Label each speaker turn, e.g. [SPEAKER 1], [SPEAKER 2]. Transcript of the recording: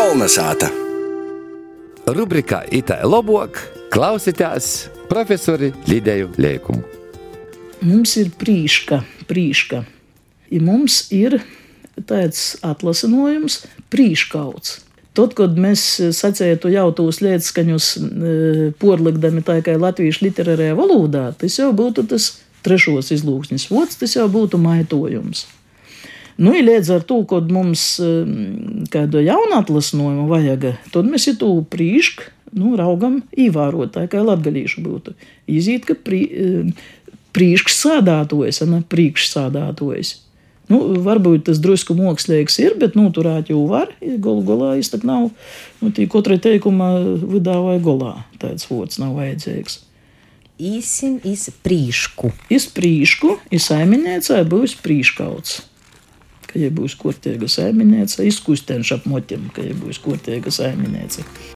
[SPEAKER 1] Kolnesāta!
[SPEAKER 2] Rubrikā Itālijā labāk klausītās profesori Lideju Liekumu.
[SPEAKER 3] Mums ir prīška, prīška. Ja mums ir tāds atlasinājums, prīškauts. Tad, kad mēs sacētu jau tos lietskaņus, porlikdami tā kā latviešu literārajā valodā, tas jau būtu tas trešos izlūksnis vots, tas jau būtu maitojums. Nu, līdz ar to, kad mums kādu jaunu atlasnojumu vajag, tad mēs itu prīšku, nu, raugam īvārot, tā kā latgalīšu būtu. Izīt, ka prī, prīšks sādātojas, ne prīkšs sādātojas. Nu, varbūt tas drusku mākslīgs ir, bet nu, turēt jau var. Galu galā tas nav. Nu, katrai teikuma vidā vai golā tāds vārds nav vajadzīgs.
[SPEAKER 4] Īsim iz prīšku.
[SPEAKER 3] Iz prīšku, iz saimniecē būs prīškauts. Ka ja būs kortēga saimniece, izkustenš apmotim, ka ja būs kortēga saimniece.